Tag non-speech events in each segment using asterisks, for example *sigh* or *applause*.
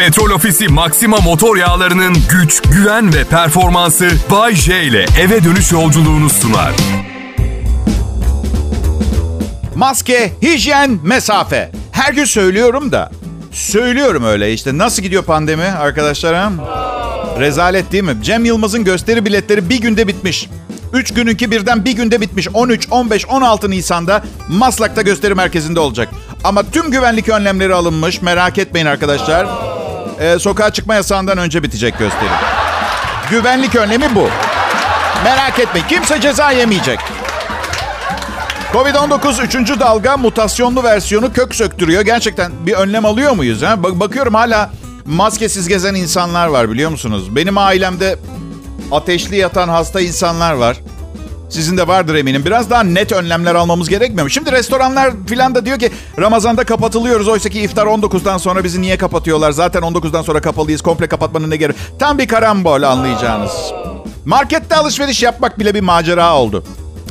Petrol Ofisi Maxima motor yağlarının güç, güven ve performansı Bay J ile eve dönüş yolculuğunu sunar. Maske, hijyen, mesafe. Her gün söylüyorum da. Söylüyorum öyle işte. Nasıl gidiyor pandemi arkadaşlar? Rezalet değil mi? Cem Yılmaz'ın gösteri biletleri bir günde bitmiş. 3 gününki birden bir günde bitmiş. 13, 15, 16 Nisan'da Maslak'ta gösteri merkezinde olacak. Ama tüm güvenlik önlemleri alınmış. Merak etmeyin arkadaşlar. Ee, sokağa çıkma yasağından önce bitecek gösteri. Güvenlik önlemi bu. Merak etmeyin. Kimse ceza yemeyecek. Covid-19 3. dalga mutasyonlu versiyonu kök söktürüyor. Gerçekten bir önlem alıyor muyuz? Ha? Bakıyorum hala maskesiz gezen insanlar var biliyor musunuz? Benim ailemde ateşli yatan hasta insanlar var. Sizin de vardır eminim. Biraz daha net önlemler almamız gerekmiyor mu? Şimdi restoranlar filan da diyor ki Ramazan'da kapatılıyoruz. Oysa ki iftar 19'dan sonra bizi niye kapatıyorlar? Zaten 19'dan sonra kapalıyız. Komple kapatmanın ne gereği? Tam bir karambol anlayacağınız. Markette alışveriş yapmak bile bir macera oldu.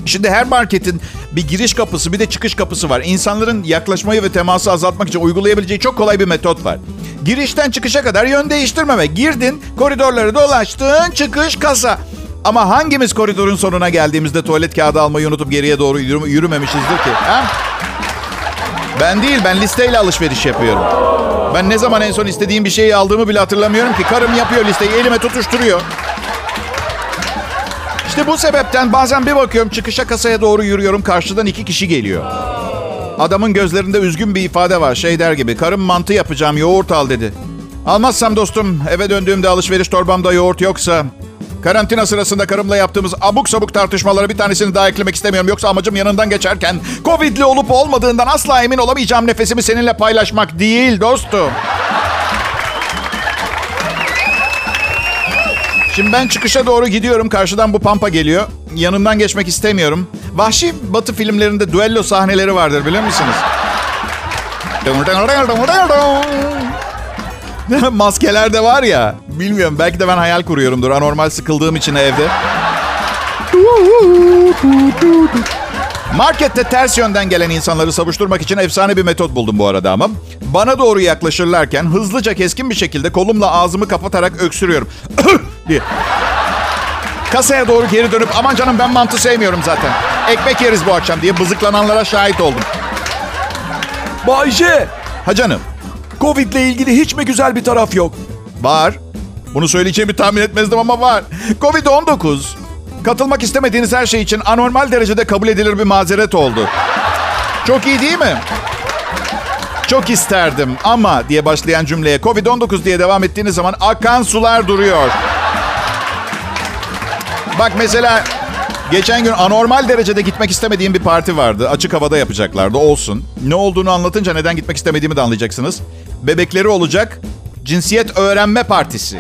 Şimdi her marketin bir giriş kapısı bir de çıkış kapısı var. İnsanların yaklaşmayı ve teması azaltmak için uygulayabileceği çok kolay bir metot var. Girişten çıkışa kadar yön değiştirmeme. Girdin, koridorları dolaştın, çıkış kasa. Ama hangimiz koridorun sonuna geldiğimizde tuvalet kağıdı almayı unutup geriye doğru yürü- yürümemişizdir ki? Ha? Ben değil, ben listeyle alışveriş yapıyorum. Ben ne zaman en son istediğim bir şeyi aldığımı bile hatırlamıyorum ki. Karım yapıyor listeyi, elime tutuşturuyor. İşte bu sebepten bazen bir bakıyorum çıkışa kasaya doğru yürüyorum. Karşıdan iki kişi geliyor. Adamın gözlerinde üzgün bir ifade var. Şey der gibi. Karım mantı yapacağım yoğurt al dedi. Almazsam dostum eve döndüğümde alışveriş torbamda yoğurt yoksa... Karantina sırasında karımla yaptığımız abuk sabuk tartışmalara bir tanesini daha eklemek istemiyorum. Yoksa amacım yanından geçerken Covid'li olup olmadığından asla emin olamayacağım nefesimi seninle paylaşmak değil dostum. Şimdi ben çıkışa doğru gidiyorum. Karşıdan bu pampa geliyor. Yanından geçmek istemiyorum. Vahşi batı filmlerinde düello sahneleri vardır bilir misiniz? *laughs* Maskeler de var ya. Bilmiyorum belki de ben hayal kuruyorumdur. Anormal sıkıldığım için evde. Markette ters yönden gelen insanları savuşturmak için efsane bir metot buldum bu arada ama. Bana doğru yaklaşırlarken hızlıca keskin bir şekilde kolumla ağzımı kapatarak öksürüyorum. *coughs* diye. Kasaya doğru geri dönüp aman canım ben mantı sevmiyorum zaten. Ekmek yeriz bu akşam diye bızıklananlara şahit oldum. Bayce, Ha canım. Covid ile ilgili hiç mi güzel bir taraf yok? Var. Bunu söyleyeceğimi tahmin etmezdim ama var. Covid-19 katılmak istemediğiniz her şey için anormal derecede kabul edilir bir mazeret oldu. Çok iyi değil mi? Çok isterdim ama diye başlayan cümleye Covid-19 diye devam ettiğiniz zaman akan sular duruyor. Bak mesela geçen gün anormal derecede gitmek istemediğim bir parti vardı. Açık havada yapacaklardı. Olsun. Ne olduğunu anlatınca neden gitmek istemediğimi de anlayacaksınız. Bebekleri olacak. Cinsiyet öğrenme partisi.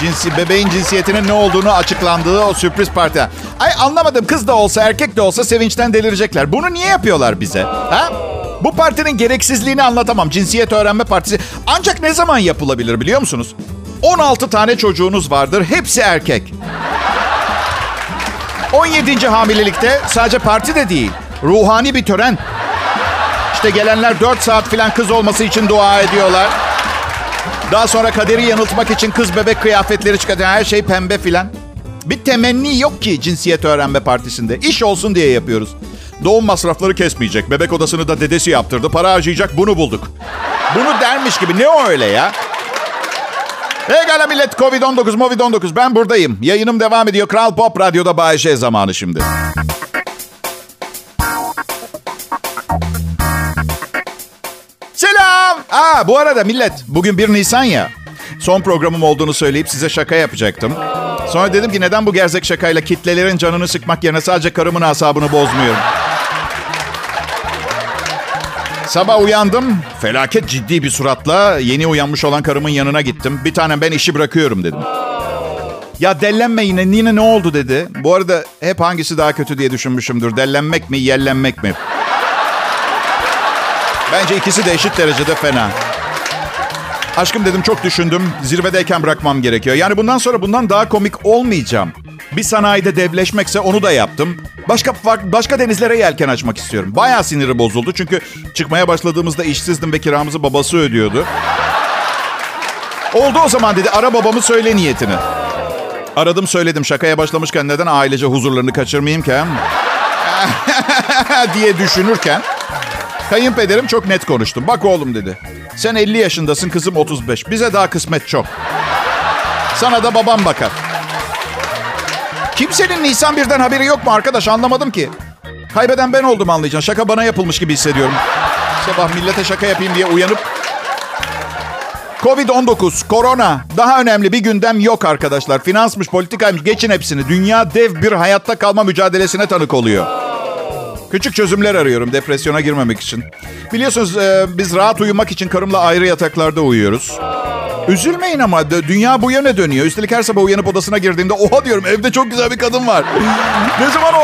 Cinsi, bebeğin cinsiyetinin ne olduğunu açıklandığı o sürpriz parti. Ay anlamadım kız da olsa erkek de olsa sevinçten delirecekler. Bunu niye yapıyorlar bize? Ha? Bu partinin gereksizliğini anlatamam. Cinsiyet öğrenme partisi. Ancak ne zaman yapılabilir biliyor musunuz? 16 tane çocuğunuz vardır. Hepsi erkek. 17. hamilelikte sadece parti de değil. Ruhani bir tören. İşte gelenler 4 saat falan kız olması için dua ediyorlar. Daha sonra kaderi yanıltmak için kız bebek kıyafetleri çıkartıyor. Her şey pembe filan. Bir temenni yok ki cinsiyet öğrenme partisinde. İş olsun diye yapıyoruz. Doğum masrafları kesmeyecek. Bebek odasını da dedesi yaptırdı. Para harcayacak bunu bulduk. Bunu dermiş gibi. Ne o öyle ya? Egala millet Covid-19, Movid-19 ben buradayım. Yayınım devam ediyor. Kral Pop Radyo'da Bay J zamanı şimdi. Selam. Aa, bu arada millet bugün 1 Nisan ya. Son programım olduğunu söyleyip size şaka yapacaktım. Sonra dedim ki neden bu gerzek şakayla kitlelerin canını sıkmak yerine sadece karımın asabını bozmuyorum. Sabah uyandım. Felaket ciddi bir suratla yeni uyanmış olan karımın yanına gittim. Bir tanem ben işi bırakıyorum dedim. Ya dellenme yine. Yine ne oldu dedi. Bu arada hep hangisi daha kötü diye düşünmüşümdür. Dellenmek mi, yellenmek mi? Bence ikisi de eşit derecede fena. Aşkım dedim çok düşündüm. Zirvedeyken bırakmam gerekiyor. Yani bundan sonra bundan daha komik olmayacağım. Bir sanayide devleşmekse onu da yaptım. Başka başka denizlere yelken açmak istiyorum. Bayağı siniri bozuldu çünkü çıkmaya başladığımızda işsizdim ve kiramızı babası ödüyordu. Oldu o zaman dedi. Ara babamı söyle niyetini. Aradım söyledim. Şakaya başlamışken neden ailece huzurlarını kaçırmayayım ki? *laughs* diye düşünürken kayınpederim çok net konuştu. Bak oğlum dedi. Sen 50 yaşındasın kızım 35. Bize daha kısmet çok. Sana da babam bakar. Kimsenin Nisan birden haberi yok mu arkadaş anlamadım ki. Kaybeden ben oldum anlayacaksın. Şaka bana yapılmış gibi hissediyorum. Sabah millete şaka yapayım diye uyanıp... Covid-19, korona. Daha önemli bir gündem yok arkadaşlar. Finansmış, politikaymış. Geçin hepsini. Dünya dev bir hayatta kalma mücadelesine tanık oluyor. Küçük çözümler arıyorum depresyona girmemek için. Biliyorsunuz e, biz rahat uyumak için karımla ayrı yataklarda uyuyoruz. Üzülmeyin ama dünya bu yöne dönüyor. Üstelik her sabah uyanıp odasına girdiğimde oha diyorum evde çok güzel bir kadın var. *laughs* ne zaman o...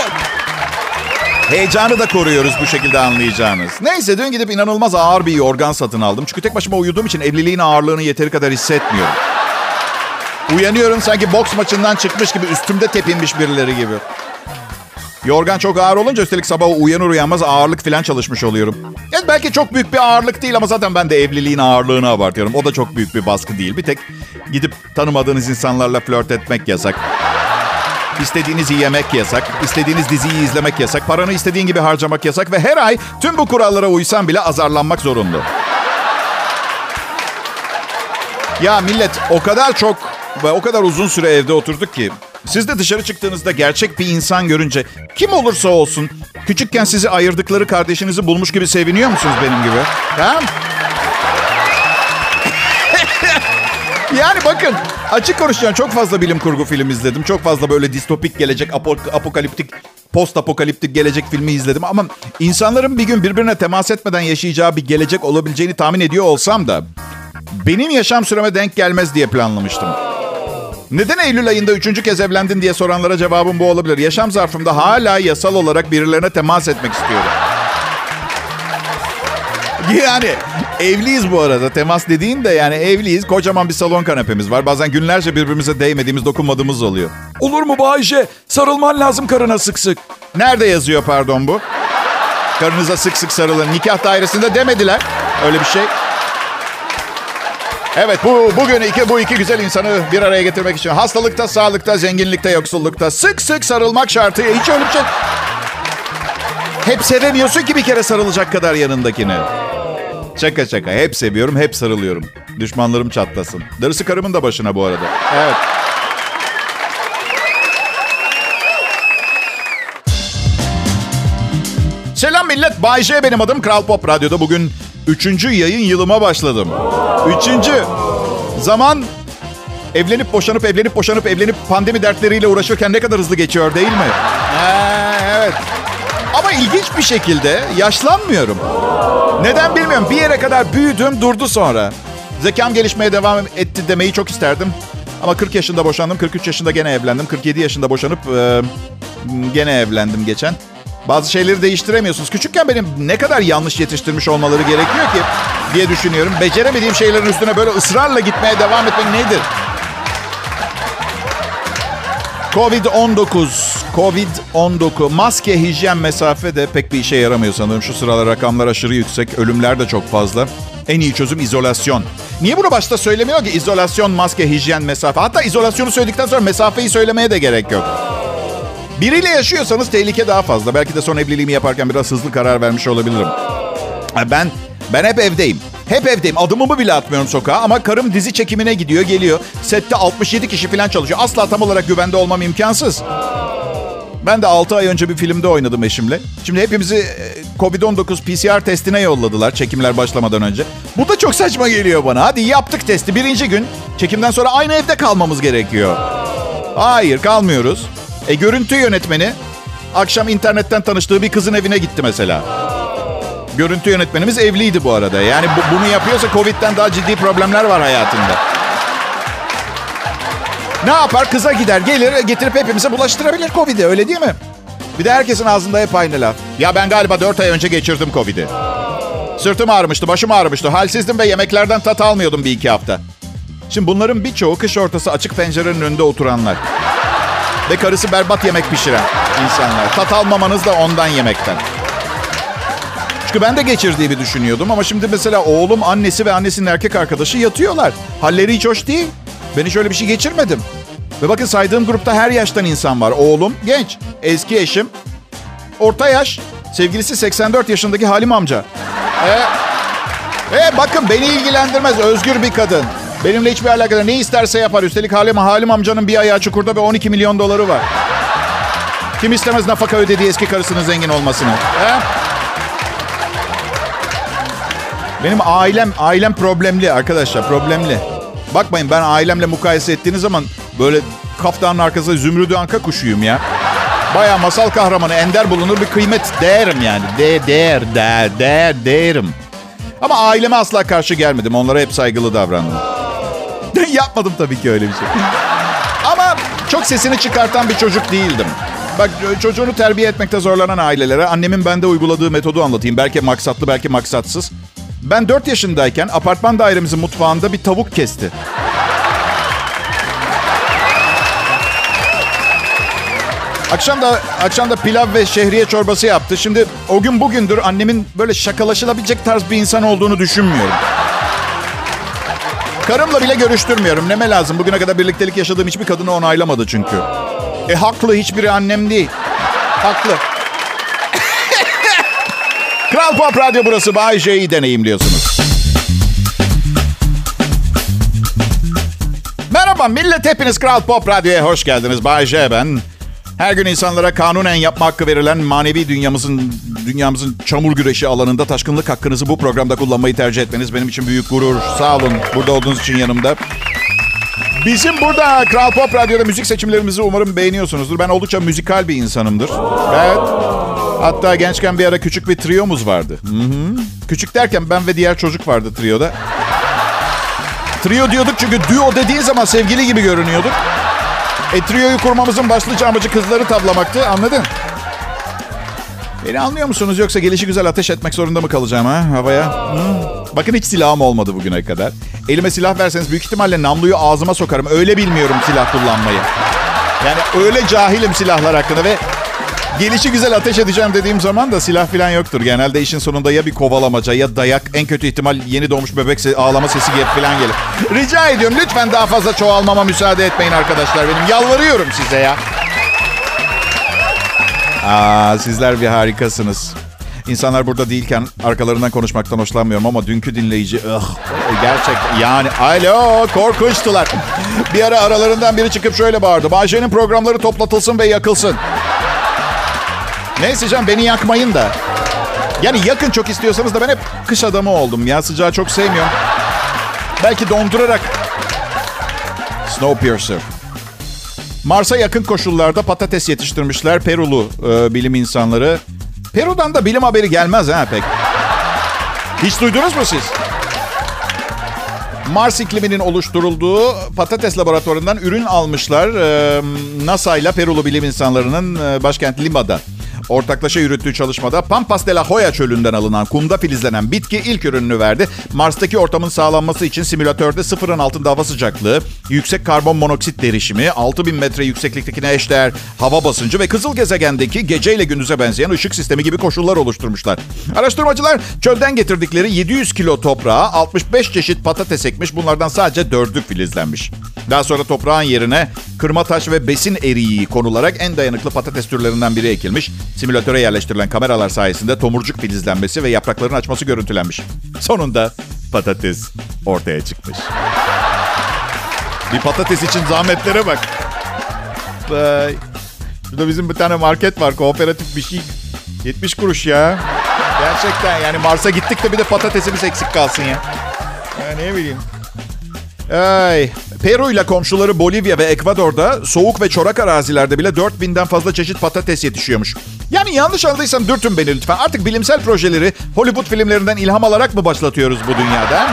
Heyecanı da koruyoruz bu şekilde anlayacağınız. Neyse dün gidip inanılmaz ağır bir yorgan satın aldım. Çünkü tek başıma uyuduğum için evliliğin ağırlığını yeteri kadar hissetmiyorum. Uyanıyorum sanki boks maçından çıkmış gibi üstümde tepinmiş birileri gibi. Yorgan çok ağır olunca üstelik sabah uyanır uyanmaz ağırlık falan çalışmış oluyorum. Yani belki çok büyük bir ağırlık değil ama zaten ben de evliliğin ağırlığını abartıyorum. O da çok büyük bir baskı değil. Bir tek gidip tanımadığınız insanlarla flört etmek yasak. İstediğinizi yemek yasak, istediğiniz diziyi izlemek yasak, paranı istediğin gibi harcamak yasak ve her ay tüm bu kurallara uysan bile azarlanmak zorunlu. Ya millet o kadar çok ve o kadar uzun süre evde oturduk ki siz de dışarı çıktığınızda gerçek bir insan görünce kim olursa olsun küçükken sizi ayırdıkları kardeşinizi bulmuş gibi seviniyor musunuz benim gibi? Ha? *laughs* Yani bakın açık konuşacağım çok fazla bilim kurgu film izledim. Çok fazla böyle distopik gelecek, apo- apokaliptik, post apokaliptik gelecek filmi izledim. Ama insanların bir gün birbirine temas etmeden yaşayacağı bir gelecek olabileceğini tahmin ediyor olsam da... Benim yaşam süreme denk gelmez diye planlamıştım. Neden Eylül ayında üçüncü kez evlendin diye soranlara cevabım bu olabilir. Yaşam zarfımda hala yasal olarak birilerine temas etmek istiyorum. Yani evliyiz bu arada. Temas dediğin de yani evliyiz. Kocaman bir salon kanepemiz var. Bazen günlerce birbirimize değmediğimiz, dokunmadığımız oluyor. Olur mu Bayce? Sarılman lazım karına sık sık. Nerede yazıyor pardon bu? Karınıza sık sık sarılın. Nikah dairesinde demediler. Öyle bir şey. Evet bu bugün iki bu iki güzel insanı bir araya getirmek için hastalıkta, sağlıkta, zenginlikte, yoksullukta sık sık sarılmak şartıyla hiç öyle bir şey. Hep sevemiyorsun ki bir kere sarılacak kadar yanındakini. Şaka şaka. Hep seviyorum, hep sarılıyorum. Düşmanlarım çatlasın. Darısı karımın da başına bu arada. Evet. Selam millet. Bay J benim adım. Kral Pop Radyo'da bugün üçüncü yayın yılıma başladım. Üçüncü. Zaman evlenip boşanıp evlenip boşanıp evlenip pandemi dertleriyle uğraşırken ne kadar hızlı geçiyor değil mi? Evet. Ama ilginç bir şekilde yaşlanmıyorum. Neden bilmiyorum. Bir yere kadar büyüdüm durdu sonra. Zekam gelişmeye devam etti demeyi çok isterdim. Ama 40 yaşında boşandım. 43 yaşında gene evlendim. 47 yaşında boşanıp e, gene evlendim geçen. Bazı şeyleri değiştiremiyorsunuz. Küçükken benim ne kadar yanlış yetiştirmiş olmaları gerekiyor ki diye düşünüyorum. Beceremediğim şeylerin üstüne böyle ısrarla gitmeye devam etmek nedir? Covid-19, Covid-19, maske, hijyen, mesafe de pek bir işe yaramıyor sanırım. Şu sıralar rakamlar aşırı yüksek, ölümler de çok fazla. En iyi çözüm izolasyon. Niye bunu başta söylemiyor ki? İzolasyon, maske, hijyen, mesafe. Hatta izolasyonu söyledikten sonra mesafeyi söylemeye de gerek yok. Biriyle yaşıyorsanız tehlike daha fazla. Belki de son evliliğimi yaparken biraz hızlı karar vermiş olabilirim. Ben ben hep evdeyim. Hep evdeyim. Adımımı bile atmıyorum sokağa ama karım dizi çekimine gidiyor, geliyor. Sette 67 kişi falan çalışıyor. Asla tam olarak güvende olmam imkansız. Ben de 6 ay önce bir filmde oynadım eşimle. Şimdi hepimizi e, Covid-19 PCR testine yolladılar çekimler başlamadan önce. Bu da çok saçma geliyor bana. Hadi yaptık testi birinci gün. Çekimden sonra aynı evde kalmamız gerekiyor. Hayır kalmıyoruz. E görüntü yönetmeni akşam internetten tanıştığı bir kızın evine gitti mesela. Görüntü yönetmenimiz evliydi bu arada. Yani bu, bunu yapıyorsa Covid'den daha ciddi problemler var hayatında. Ne yapar? Kıza gider, gelir, getirip hepimize bulaştırabilir Covid'i. Öyle değil mi? Bir de herkesin ağzında hep aynı laf. Ya ben galiba 4 ay önce geçirdim Covid'i. Sırtım ağrımıştı, başım ağrımıştı. Halsizdim ve yemeklerden tat almıyordum bir iki hafta. Şimdi bunların birçoğu kış ortası açık pencerenin önünde oturanlar. Ve karısı berbat yemek pişiren insanlar. Tat almamanız da ondan yemekten. Çünkü ben de geçirdiğimi düşünüyordum ama şimdi mesela oğlum, annesi ve annesinin erkek arkadaşı yatıyorlar. Halleri hiç hoş değil. Ben hiç öyle bir şey geçirmedim. Ve bakın saydığım grupta her yaştan insan var. Oğlum genç, eski eşim, orta yaş, sevgilisi 84 yaşındaki Halim amca. E, e bakın beni ilgilendirmez. Özgür bir kadın. Benimle hiçbir alakası Ne isterse yapar. Üstelik Halim, Halim amcanın bir ayağı çukurda ve 12 milyon doları var. Kim istemez nafaka ödediği eski karısının zengin olmasını? He? Benim ailem ailem problemli arkadaşlar problemli. Bakmayın ben ailemle mukayese ettiğiniz zaman böyle kaftanın arkasında zümrüdü anka kuşuyum ya. Baya masal kahramanı ender bulunur bir kıymet değerim yani. De, değer, değer, değer, değerim. Ama aileme asla karşı gelmedim. Onlara hep saygılı davrandım. *laughs* Yapmadım tabii ki öyle bir şey. Ama çok sesini çıkartan bir çocuk değildim. Bak çocuğunu terbiye etmekte zorlanan ailelere annemin bende uyguladığı metodu anlatayım. Belki maksatlı, belki maksatsız. Ben 4 yaşındayken apartman dairemizin mutfağında bir tavuk kesti. Akşam da akşam da pilav ve şehriye çorbası yaptı. Şimdi o gün bugündür annemin böyle şakalaşılabilecek tarz bir insan olduğunu düşünmüyorum. Karımla bile görüştürmüyorum. Neme lazım? Bugüne kadar birliktelik yaşadığım hiçbir kadını onaylamadı çünkü. E haklı hiçbiri annem değil. Haklı. *laughs* Kral Pop Radyo burası. Bay J'yi deneyimliyorsunuz. Merhaba millet hepiniz Kral Pop Radyo'ya hoş geldiniz. Bay J ben. Her gün insanlara kanunen yapma hakkı verilen manevi dünyamızın dünyamızın çamur güreşi alanında taşkınlık hakkınızı bu programda kullanmayı tercih etmeniz benim için büyük gurur. Sağ olun burada olduğunuz için yanımda. Bizim burada Kral Pop Radyo'da müzik seçimlerimizi umarım beğeniyorsunuzdur. Ben oldukça müzikal bir insanımdır. Evet. Hatta gençken bir ara küçük bir triyomuz vardı. Hı hı. Küçük derken ben ve diğer çocuk vardı trioda. Trio diyorduk çünkü duo dediğin zaman sevgili gibi görünüyorduk. E trioyu kurmamızın başlıca amacı kızları tavlamaktı. Anladın? Beni anlıyor musunuz yoksa gelişi güzel ateş etmek zorunda mı kalacağım ha havaya? Bakın hiç silahım olmadı bugüne kadar. Elime silah verseniz büyük ihtimalle namluyu ağzıma sokarım. Öyle bilmiyorum silah kullanmayı. Yani öyle cahilim silahlar hakkında ve gelişi güzel ateş edeceğim dediğim zaman da silah falan yoktur. Genelde işin sonunda ya bir kovalamaca ya dayak en kötü ihtimal yeni doğmuş bebek se- ağlama sesi gibi falan gelir. Rica ediyorum lütfen daha fazla çoğalmama müsaade etmeyin arkadaşlar benim. Yalvarıyorum size ya. Aa, sizler bir harikasınız. İnsanlar burada değilken arkalarından konuşmaktan hoşlanmıyorum ama dünkü dinleyici ıh, gerçek yani alo korkunçtular. Bir ara aralarından biri çıkıp şöyle bağırdı. Bahçenin programları toplatılsın ve yakılsın. Neyse canım beni yakmayın da. Yani yakın çok istiyorsanız da ben hep kış adamı oldum. Ya sıcağı çok sevmiyorum. Belki dondurarak. Snowpiercer. Mars'a yakın koşullarda patates yetiştirmişler Perulu e, bilim insanları. Peru'dan da bilim haberi gelmez ha pek. Hiç duydunuz mu siz? Mars ikliminin oluşturulduğu patates laboratuvarından ürün almışlar. E, NASA ile Perulu bilim insanlarının e, başkent Lima'da. Ortaklaşa yürüttüğü çalışmada Pampas de la Joya çölünden alınan kumda filizlenen bitki ilk ürününü verdi. Mars'taki ortamın sağlanması için simülatörde sıfırın altında hava sıcaklığı, yüksek karbon monoksit derişimi, 6000 metre yüksekliktekine eşdeğer hava basıncı ve kızıl gezegendeki geceyle gündüze benzeyen ışık sistemi gibi koşullar oluşturmuşlar. Araştırmacılar çölden getirdikleri 700 kilo toprağa 65 çeşit patates ekmiş. Bunlardan sadece 4'ü filizlenmiş. Daha sonra toprağın yerine kırma taş ve besin eriği konularak en dayanıklı patates türlerinden biri ekilmiş. Simülatöre yerleştirilen kameralar sayesinde tomurcuk filizlenmesi ve yaprakların açması görüntülenmiş. Sonunda patates ortaya çıkmış. Bir patates için zahmetlere bak. Vay. Şurada bizim bir tane market var. Kooperatif bir şey. 70 kuruş ya. Gerçekten yani Mars'a gittik de bir de patatesimiz eksik kalsın ya. Ya ne bileyim. Ay. Peru ile komşuları Bolivya ve Ekvador'da soğuk ve çorak arazilerde bile 4000'den fazla çeşit patates yetişiyormuş. Yani yanlış anladıysam dürtün beni lütfen. Artık bilimsel projeleri Hollywood filmlerinden ilham alarak mı başlatıyoruz bu dünyada?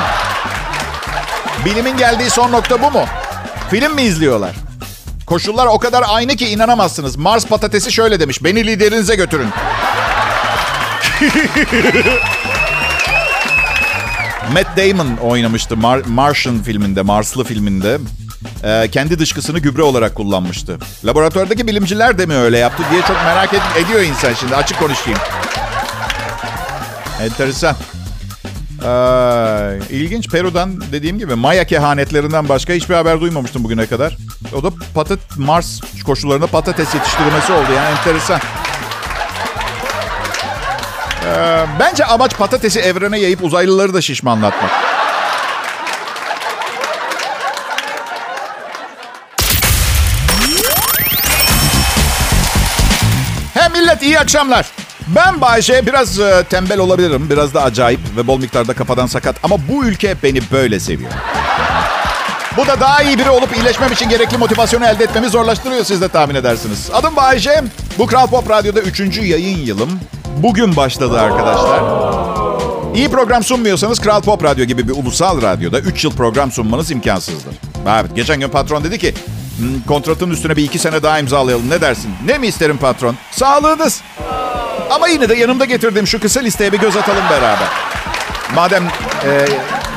Bilimin geldiği son nokta bu mu? Film mi izliyorlar? Koşullar o kadar aynı ki inanamazsınız. Mars patatesi şöyle demiş. Beni liderinize götürün. *laughs* Matt Damon oynamıştı Mar- Martian filminde, Marslı filminde. Ee, kendi dışkısını gübre olarak kullanmıştı. Laboratuvardaki bilimciler de mi öyle yaptı diye çok merak ed- ediyor insan şimdi. Açık konuşayım. Enteresan. Ee, ilginç. Peru'dan dediğim gibi Maya kehanetlerinden başka hiçbir haber duymamıştım bugüne kadar. O da patat Mars koşullarında patates yetiştirilmesi oldu yani enteresan. Ee, bence amaç patatesi evrene yayıp uzaylıları da şişmanlatmak. İyi akşamlar. Ben Bayşe biraz e, tembel olabilirim. Biraz da acayip ve bol miktarda kafadan sakat. Ama bu ülke beni böyle seviyor. Bu da daha iyi biri olup iyileşmem için gerekli motivasyonu elde etmemi zorlaştırıyor siz de tahmin edersiniz. Adım Bayşe. Bu Kral Pop Radyo'da 3. yayın yılım. Bugün başladı arkadaşlar. İyi program sunmuyorsanız Kral Pop Radyo gibi bir ulusal radyoda 3 yıl program sunmanız imkansızdır. Evet, geçen gün patron dedi ki "Hmm, kontratın üstüne bir iki sene daha imzalayalım ne dersin? Ne mi isterim patron? Sağlığınız. Ama yine de yanımda getirdiğim şu kısa listeye bir göz atalım beraber. Madem e,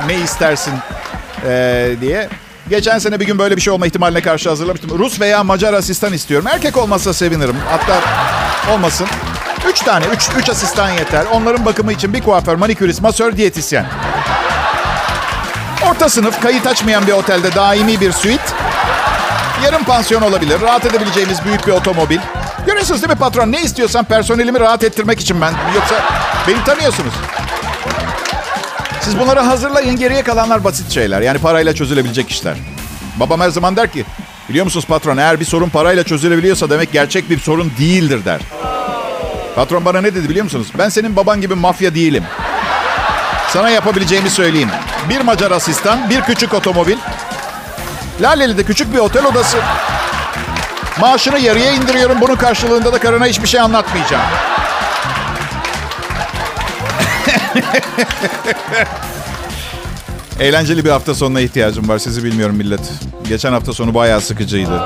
ne istersin e, diye. Geçen sene bir gün böyle bir şey olma ihtimaline karşı hazırlamıştım. Rus veya Macar asistan istiyorum. Erkek olmazsa sevinirim. Hatta olmasın. Üç tane, üç, üç asistan yeter. Onların bakımı için bir kuaför, manikürist, masör, diyetisyen. Orta sınıf, kayıt açmayan bir otelde daimi bir suite. Yarım pansiyon olabilir. Rahat edebileceğimiz büyük bir otomobil. Görüyorsunuz değil mi patron? Ne istiyorsan personelimi rahat ettirmek için ben. Yoksa beni tanıyorsunuz. Siz bunları hazırlayın. Geriye kalanlar basit şeyler. Yani parayla çözülebilecek işler. Babam her zaman der ki, biliyor musunuz patron eğer bir sorun parayla çözülebiliyorsa demek gerçek bir sorun değildir der. Patron bana ne dedi biliyor musunuz? Ben senin baban gibi mafya değilim. Sana yapabileceğimi söyleyeyim. Bir Macar asistan, bir küçük otomobil. Laleli'de küçük bir otel odası. Maaşını yarıya indiriyorum. Bunun karşılığında da karına hiçbir şey anlatmayacağım. *laughs* Eğlenceli bir hafta sonuna ihtiyacım var. Sizi bilmiyorum millet. Geçen hafta sonu bayağı sıkıcıydı.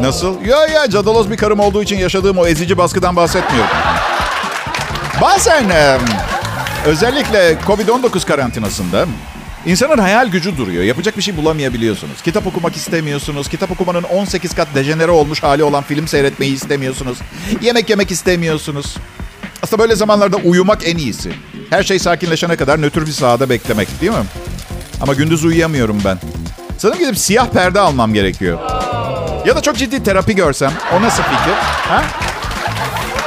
Nasıl? Ya ya cadaloz bir karım olduğu için yaşadığım o ezici baskıdan bahsetmiyorum. Bazen özellikle Covid-19 karantinasında insanın hayal gücü duruyor. Yapacak bir şey bulamayabiliyorsunuz. Kitap okumak istemiyorsunuz. Kitap okumanın 18 kat dejenere olmuş hali olan film seyretmeyi istemiyorsunuz. Yemek yemek istemiyorsunuz. Aslında böyle zamanlarda uyumak en iyisi. Her şey sakinleşene kadar nötr bir sahada beklemek değil mi? Ama gündüz uyuyamıyorum ben. Sanırım gidip siyah perde almam gerekiyor. Ya da çok ciddi terapi görsem. O nasıl fikir? Ha?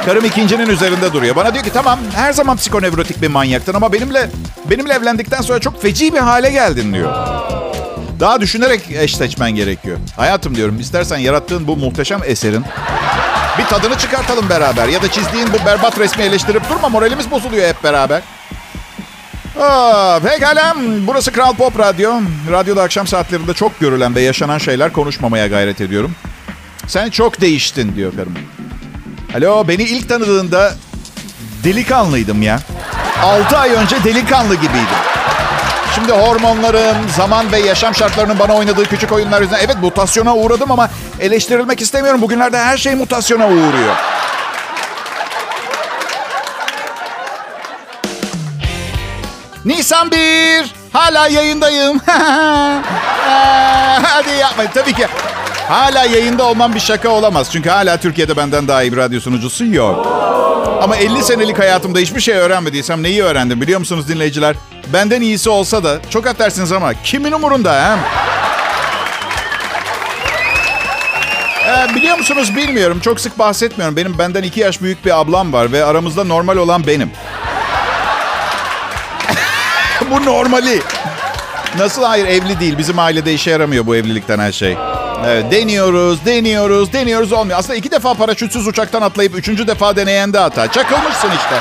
Karım ikincinin üzerinde duruyor. Bana diyor ki tamam her zaman psikonevrotik bir manyaktın ama benimle benimle evlendikten sonra çok feci bir hale geldin diyor. Daha düşünerek eş seçmen gerekiyor. Hayatım diyorum istersen yarattığın bu muhteşem eserin bir tadını çıkartalım beraber. Ya da çizdiğin bu berbat resmi eleştirip durma moralimiz bozuluyor hep beraber. Aa, pekala. Burası Kral Pop Radyo. Radyoda akşam saatlerinde çok görülen ve yaşanan şeyler konuşmamaya gayret ediyorum. Sen çok değiştin diyor karım. Alo beni ilk tanıdığında delikanlıydım ya. 6 ay önce delikanlı gibiydim. Şimdi hormonlarım, zaman ve yaşam şartlarının bana oynadığı küçük oyunlar yüzünden evet mutasyona uğradım ama eleştirilmek istemiyorum. Bugünlerde her şey mutasyona uğruyor. Nisan 1. Hala yayındayım. *laughs* Hadi yapmayın. Tabii ki hala yayında olmam bir şaka olamaz. Çünkü hala Türkiye'de benden daha iyi bir radyo sunucusu yok. Ama 50 senelik hayatımda hiçbir şey öğrenmediysem neyi öğrendim biliyor musunuz dinleyiciler? Benden iyisi olsa da çok affedersiniz ama kimin umurunda ha? Ee, biliyor musunuz bilmiyorum. Çok sık bahsetmiyorum. Benim benden iki yaş büyük bir ablam var ve aramızda normal olan benim. *laughs* bu normali. Nasıl hayır evli değil. Bizim ailede işe yaramıyor bu evlilikten her şey. Evet, deniyoruz, deniyoruz, deniyoruz olmuyor. Aslında iki defa paraşütsüz uçaktan atlayıp üçüncü defa deneyen de hata. Çakılmışsın işte.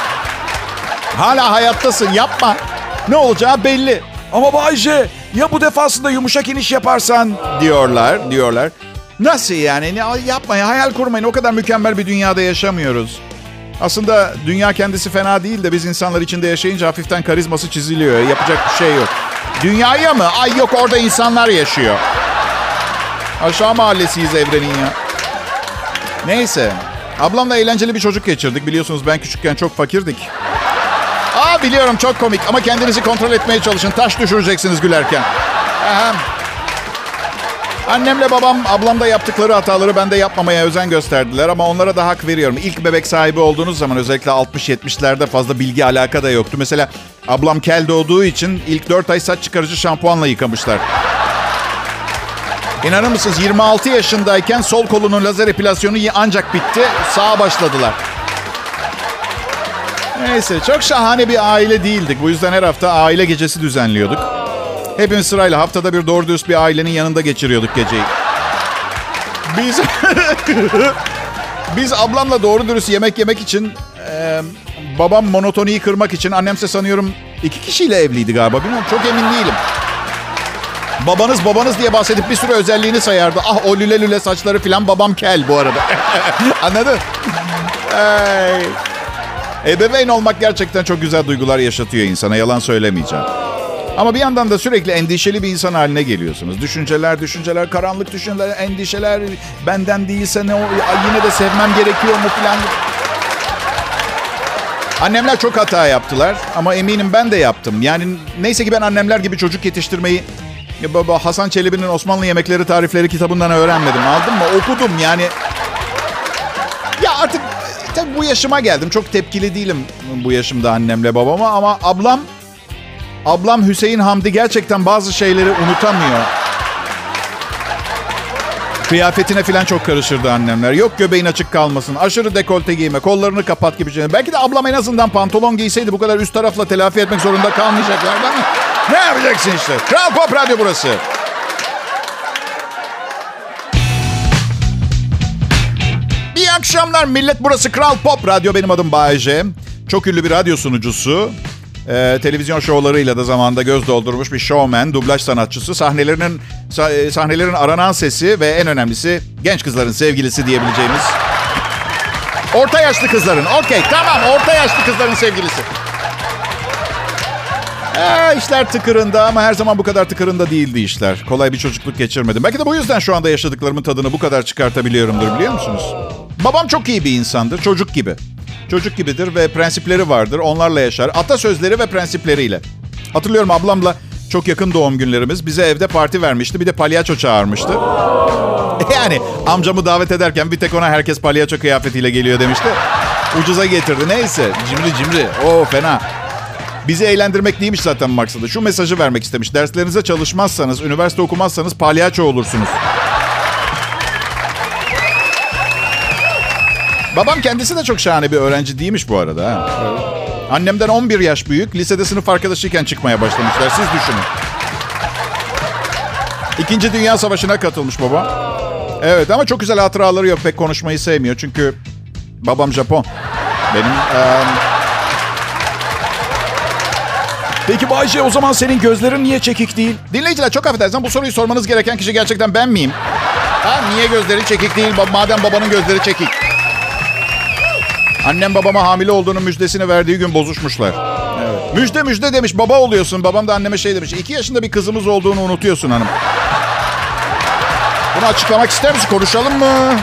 Hala hayattasın yapma. Ne olacağı belli Ama Bayce ya bu defasında yumuşak iniş yaparsan? diyorlar, diyorlar. Nasıl yani? Ne, yapmayın, hayal kurmayın. O kadar mükemmel bir dünyada yaşamıyoruz. Aslında dünya kendisi fena değil de biz insanlar içinde yaşayınca hafiften karizması çiziliyor. Yapacak bir şey yok. Dünyaya mı? Ay yok orada insanlar yaşıyor. Aşağı mahallesiyiz evrenin ya. Neyse. Ablamla eğlenceli bir çocuk geçirdik. Biliyorsunuz ben küçükken çok fakirdik. Aa biliyorum çok komik ama kendinizi kontrol etmeye çalışın. Taş düşüreceksiniz gülerken. Aha. Annemle babam ablamda yaptıkları hataları ben de yapmamaya özen gösterdiler ama onlara da hak veriyorum. İlk bebek sahibi olduğunuz zaman özellikle 60-70'lerde fazla bilgi alaka da yoktu. Mesela ablam kel doğduğu için ilk 4 ay saç çıkarıcı şampuanla yıkamışlar. İnanır mısınız 26 yaşındayken sol kolunun lazer epilasyonu ancak bitti. Sağa başladılar. Neyse çok şahane bir aile değildik. Bu yüzden her hafta aile gecesi düzenliyorduk. Hepimiz sırayla haftada bir doğru dürüst bir ailenin yanında geçiriyorduk geceyi. Biz *laughs* biz ablamla doğru dürüst yemek yemek için e, babam monotoniyi kırmak için annemse sanıyorum iki kişiyle evliydi galiba. Bilmiyorum çok emin değilim. Babanız babanız diye bahsedip bir sürü özelliğini sayardı. Ah o lüle lüle saçları filan babam kel bu arada. *laughs* Anladın? Hey. Ebeveyn olmak gerçekten çok güzel duygular yaşatıyor insana. Yalan söylemeyeceğim. Ama bir yandan da sürekli endişeli bir insan haline geliyorsunuz. Düşünceler, düşünceler, karanlık düşünceler, endişeler. Benden değilse ne o, yine de sevmem gerekiyor mu filan. Annemler çok hata yaptılar ama eminim ben de yaptım. Yani neyse ki ben annemler gibi çocuk yetiştirmeyi baba Hasan Çelebi'nin Osmanlı Yemekleri Tarifleri kitabından öğrenmedim. Aldın mı? Okudum yani. Ya artık tabii bu yaşıma geldim. Çok tepkili değilim bu yaşımda annemle babama ama ablam ablam Hüseyin Hamdi gerçekten bazı şeyleri unutamıyor. Kıyafetine falan çok karışırdı annemler. Yok göbeğin açık kalmasın. Aşırı dekolte giyme. Kollarını kapat gibi şeyler. Belki de ablam en azından pantolon giyseydi bu kadar üst tarafla telafi etmek zorunda kalmayacaklardı ama ne yapacaksın işte. Kral Pop Radyo burası. İyi akşamlar millet. Burası Kral Pop Radyo. Benim adım Bayece. Çok ünlü bir radyo sunucusu. Ee, televizyon şovlarıyla da zamanında göz doldurmuş bir showman, dublaj sanatçısı. Sahnelerinin e, sahnelerin aranan sesi ve en önemlisi genç kızların sevgilisi diyebileceğimiz. Orta yaşlı kızların. Okey tamam orta yaşlı kızların sevgilisi. Ee, işler tıkırında ama her zaman bu kadar tıkırında değildi işler. Kolay bir çocukluk geçirmedim. Belki de bu yüzden şu anda yaşadıklarımın tadını bu kadar çıkartabiliyorumdur biliyor musunuz? Babam çok iyi bir insandır. Çocuk gibi. Çocuk gibidir ve prensipleri vardır. Onlarla yaşar. Atasözleri ve prensipleriyle. Hatırlıyorum ablamla çok yakın doğum günlerimiz. Bize evde parti vermişti. Bir de palyaço çağırmıştı. *laughs* Yani amcamı davet ederken bir tek ona herkes palyaço kıyafetiyle geliyor demişti. Ucuza getirdi. Neyse. Cimri cimri. Oo fena. Bizi eğlendirmek değilmiş zaten maksadı. Şu mesajı vermek istemiş. Derslerinize çalışmazsanız, üniversite okumazsanız palyaço olursunuz. Babam kendisi de çok şahane bir öğrenci değilmiş bu arada. Ha. Annemden 11 yaş büyük. Lisede sınıf arkadaşıyken çıkmaya başlamışlar. Siz düşünün. İkinci Dünya Savaşı'na katılmış baba. Evet ama çok güzel hatıraları yok. Pek konuşmayı sevmiyor. Çünkü babam Japon. Benim... E, Peki Bayce o zaman senin gözlerin niye çekik değil? Dinleyiciler çok affedersin bu soruyu sormanız gereken kişi gerçekten ben miyim? Ha, niye gözleri çekik değil madem babanın gözleri çekik? Annem babama hamile olduğunun müjdesini verdiği gün bozuşmuşlar. Evet. Müjde müjde demiş baba oluyorsun. Babam da anneme şey demiş. İki yaşında bir kızımız olduğunu unutuyorsun hanım. Bunu açıklamak ister misin? Konuşalım mı?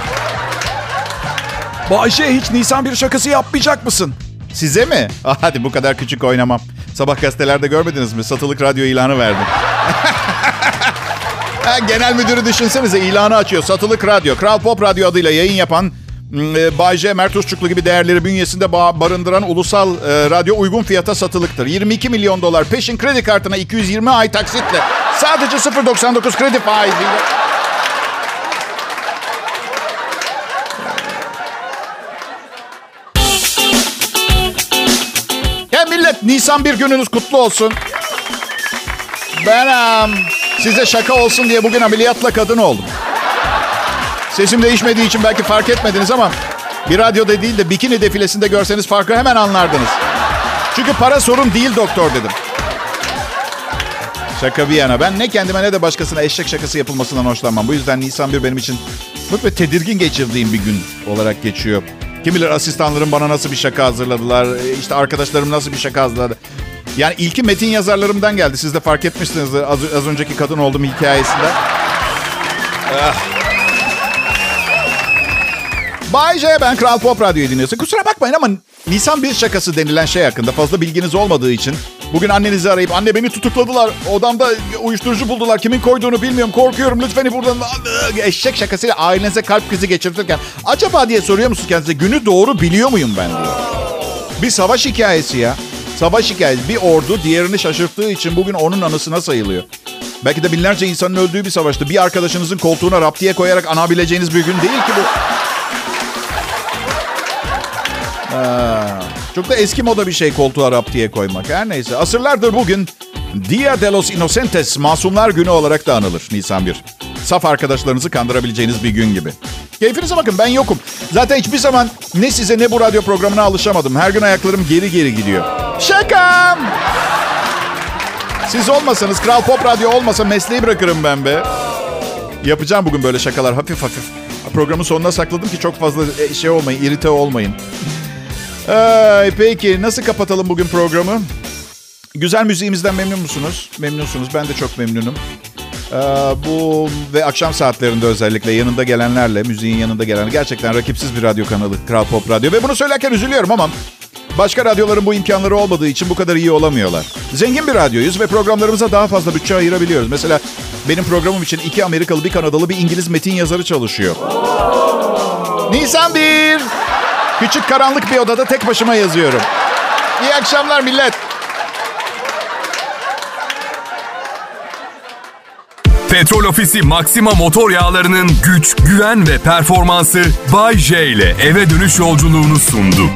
Bayşe hiç Nisan bir şakası yapmayacak mısın? Size mi? *laughs* Hadi bu kadar küçük oynamam. Sabah gazetelerde görmediniz mi? Satılık radyo ilanı verdim. *laughs* Genel müdürü düşünsenize ilanı açıyor. Satılık radyo. Kral Pop Radyo adıyla yayın yapan e, Bay J, Mert Usçuklu gibi değerleri bünyesinde barındıran ulusal e, radyo uygun fiyata satılıktır. 22 milyon dolar peşin kredi kartına 220 ay taksitle. Sadece 0.99 kredi faiziyle. Millet Nisan bir gününüz kutlu olsun. Ben um, size şaka olsun diye bugün ameliyatla kadın oldum. Sesim değişmediği için belki fark etmediniz ama bir radyoda değil de bikini defilesinde görseniz farkı hemen anlardınız. Çünkü para sorun değil doktor dedim. Şaka bir yana ben ne kendime ne de başkasına eşek şakası yapılmasından hoşlanmam. Bu yüzden Nisan bir benim için çok ve tedirgin geçirdiğim bir gün olarak geçiyor. Kim bilir asistanlarım bana nasıl bir şaka hazırladılar. İşte arkadaşlarım nasıl bir şaka hazırladı. Yani ilki metin yazarlarımdan geldi. Siz de fark etmişsiniz az, az önceki kadın oldum hikayesinde. Ah. Bay J, ben Kral Pop Radyo'yu dinliyorsun. Kusura bakmayın ama Nisan bir şakası denilen şey hakkında fazla bilginiz olmadığı için Bugün annenizi arayıp anne beni tutukladılar. Odamda uyuşturucu buldular. Kimin koyduğunu bilmiyorum. Korkuyorum. Lütfen buradan eşek şakasıyla ailenize kalp krizi geçirtirken acaba diye soruyor musun kendinize? Günü doğru biliyor muyum ben diyor. Bir savaş hikayesi ya. Savaş hikayesi. Bir ordu diğerini şaşırttığı için bugün onun anısına sayılıyor. Belki de binlerce insanın öldüğü bir savaştı. Bir arkadaşınızın koltuğuna raptiye koyarak anabileceğiniz bir gün değil ki bu. Çok da eski moda bir şey koltuğa raptiye koymak. Her neyse. Asırlardır bugün Dia de los Inocentes Masumlar Günü olarak da anılır Nisan 1. Saf arkadaşlarınızı kandırabileceğiniz bir gün gibi. Keyfinize bakın ben yokum. Zaten hiçbir zaman ne size ne bu radyo programına alışamadım. Her gün ayaklarım geri geri gidiyor. Şakam! Siz olmasanız, Kral Pop Radyo olmasa mesleği bırakırım ben be. Yapacağım bugün böyle şakalar hafif hafif. Programın sonuna sakladım ki çok fazla e, şey olmayın, irite olmayın. Ay, peki nasıl kapatalım bugün programı? Güzel müziğimizden memnun musunuz? Memnunsunuz. Ben de çok memnunum. Ee, bu ve akşam saatlerinde özellikle yanında gelenlerle, müziğin yanında gelen gerçekten rakipsiz bir radyo kanalı Kral Pop Radyo. Ve bunu söylerken üzülüyorum ama başka radyoların bu imkanları olmadığı için bu kadar iyi olamıyorlar. Zengin bir radyoyuz ve programlarımıza daha fazla bütçe ayırabiliyoruz. Mesela benim programım için iki Amerikalı, bir Kanadalı, bir İngiliz metin yazarı çalışıyor. Nisan 1. Küçük karanlık bir odada tek başıma yazıyorum. İyi akşamlar millet. Petrol Ofisi Maxima motor yağlarının güç, güven ve performansı Bay J ile eve dönüş yolculuğunu sundu.